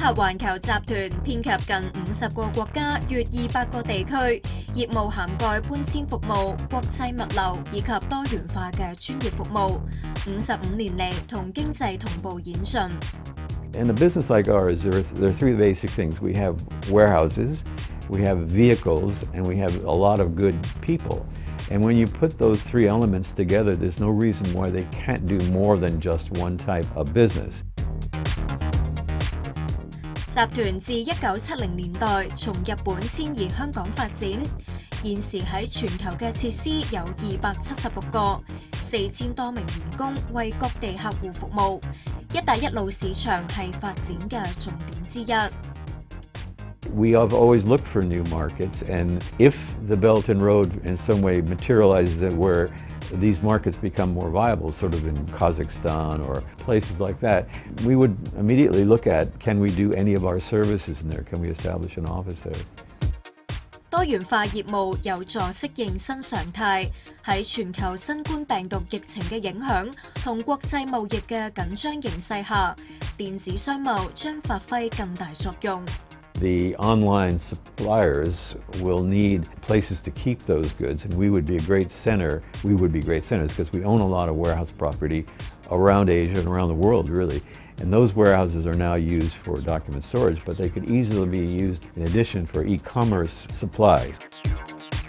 柏环球集团遍及近五十个国家，约二百个地区，业务涵盖搬迁服务、国际物流以及多元化嘅专业服务。五十五年嚟，同经济同步演进。 In a business like ours, there are, there are three basic things. We have warehouses, we have vehicles, and we have a lot of good people. And when you put those three elements together, there's no reason why they can't do more than just one type of business. 集團自一九七零年代從日本遷移香港發展，現時喺全球嘅設施有二百七十六個，四千多名員工為各地客戶服務。一帶一路市場係發展嘅重點之一。We have always looked for new markets, and if the Belt and Road in some way materializes it where these markets become more viable, sort of in Kazakhstan or places like that, we would immediately look at can we do any of our services in there? Can we establish an office there? 多元化业务有助适应新常态，喺全球新冠病毒疫情嘅影响同国际贸易嘅紧张形势下，电子商贸将发挥更大作用。 The online suppliers will need places to keep those goods, and we would be a great center. We would be great centers because we own a lot of warehouse property around Asia and around the world, really. And those warehouses are now used for document storage, but they could easily be used in addition for e-commerce supplies.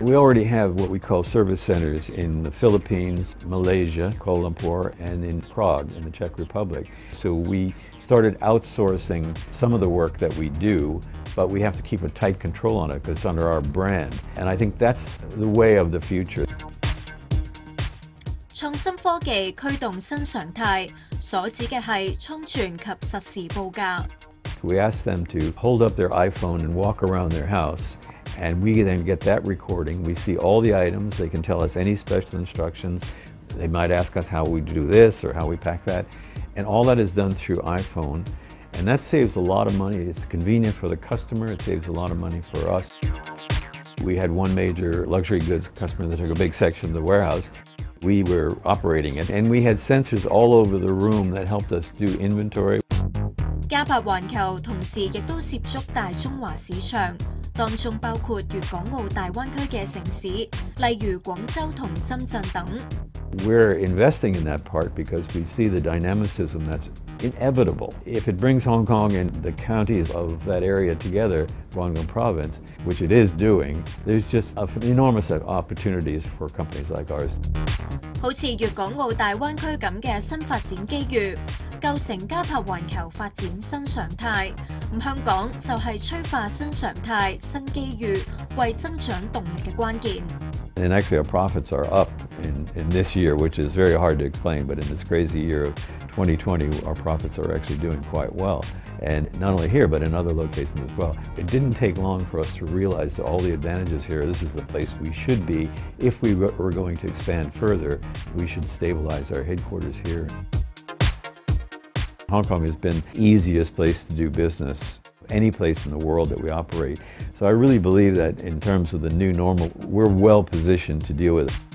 We already have what we call service centers in the Philippines, Malaysia, Kuala Lumpur, and in Prague in the Czech Republic. So we started outsourcing some of the work that we do, but we have to keep a tight control on it because it's under our brand. And I think that's the way of the future. 创新科技驱动新常态，所指嘅系仓存及实时报价。 We ask them to hold up their iPhone and walk around their house, and we then get that recording. We see all the items. They can tell us any special instructions. They might ask us how we do this or how we pack that. And all that is done through iPhone. And that saves a lot of money. It's convenient for the customer, it saves a lot of money for us. We had one major luxury goods customer that took a big section of the warehouse. We were operating it, and we had sensors all over the room that helped us do inventory. 嘉柏环球同时亦都涉足大中华市场， We're investing in that part because we see the dynamicism that's inevitable. If it brings Hong Kong and the counties of that area together, Guangdong province, which it is doing, there's just enormous opportunities for companies like ours. 好似粵港澳大灣區咁嘅新發展機遇，構成嘉柏環球發展新常態。咁香港就系催化新常态、新机遇，为增长动力嘅关键。 And actually, our profits are up in, in this year, which is very hard to explain. But in this crazy year of 2020, our profits are actually doing quite well. And not only here, but in other locations as well. It didn't take long for us to realize that all the advantages here, this is the place we should be. If we were going to expand further, we should stabilize our headquarters here. Hong Kong has been the easiest place to do business any place in the world that we operate. So I really believe that in terms of the new normal, we're well positioned to deal with it.